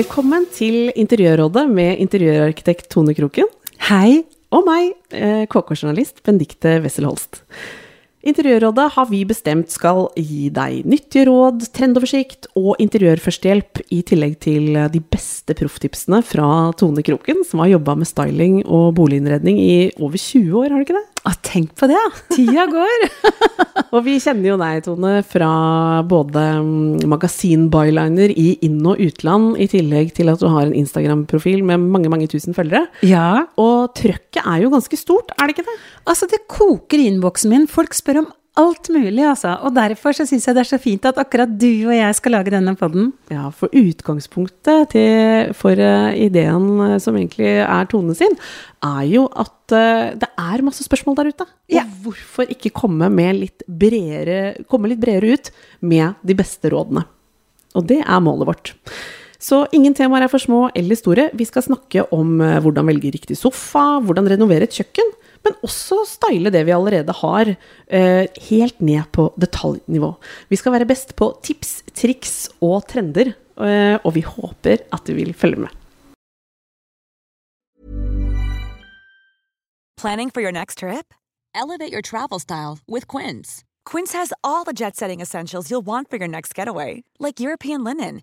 Velkommen til Interiørrådet med interiørarkitekt Tone Kroken. Hei. Og meg, eh, KK-journalist Benedicte Wessel Holst. Interiørrådet har vi bestemt skal gi deg nyttige råd, trendoversikt og interiørførstehjelp, i tillegg til de beste profftipsene fra Tone Kroken, som har jobba med styling og boliginnredning i over 20 år, har du ikke det? Å, tenk på det. Tida går. Og vi kjenner jo deg, Tone, fra både mm, magasin-byliner i inn- og utland, i tillegg til at du har en Instagram-profil med mange, mange tusen følgere. Ja. Og trøkket er jo ganske stort, er det ikke det? Altså, det koker i innboksen min. Folk spør om alt mulig, altså. Og derfor så syns jeg det er så fint at akkurat du og jeg skal lage denne podden. Ja, for utgangspunktet til, for uh, ideen uh, som egentlig er Tone sin, er jo at uh, det er masse spørsmål der ute. Ja. Og hvorfor ikke komme, med litt bredere, komme litt bredere ut med de beste rådene? Og det er målet vårt. Så ingen temaer er for små eller store. Vi skal snakke om hvordan velge riktig sofa, hvordan renovere et kjøkken, men også style det vi allerede har, eh, helt ned på detaljnivå. Vi skal være best på tips, triks og trender, eh, og vi håper at du vil følge med. Planning for your next trip? Elevate your travel style with Quince. Quince has all the jet setting essentials you'll want for your next getaway, like European linen,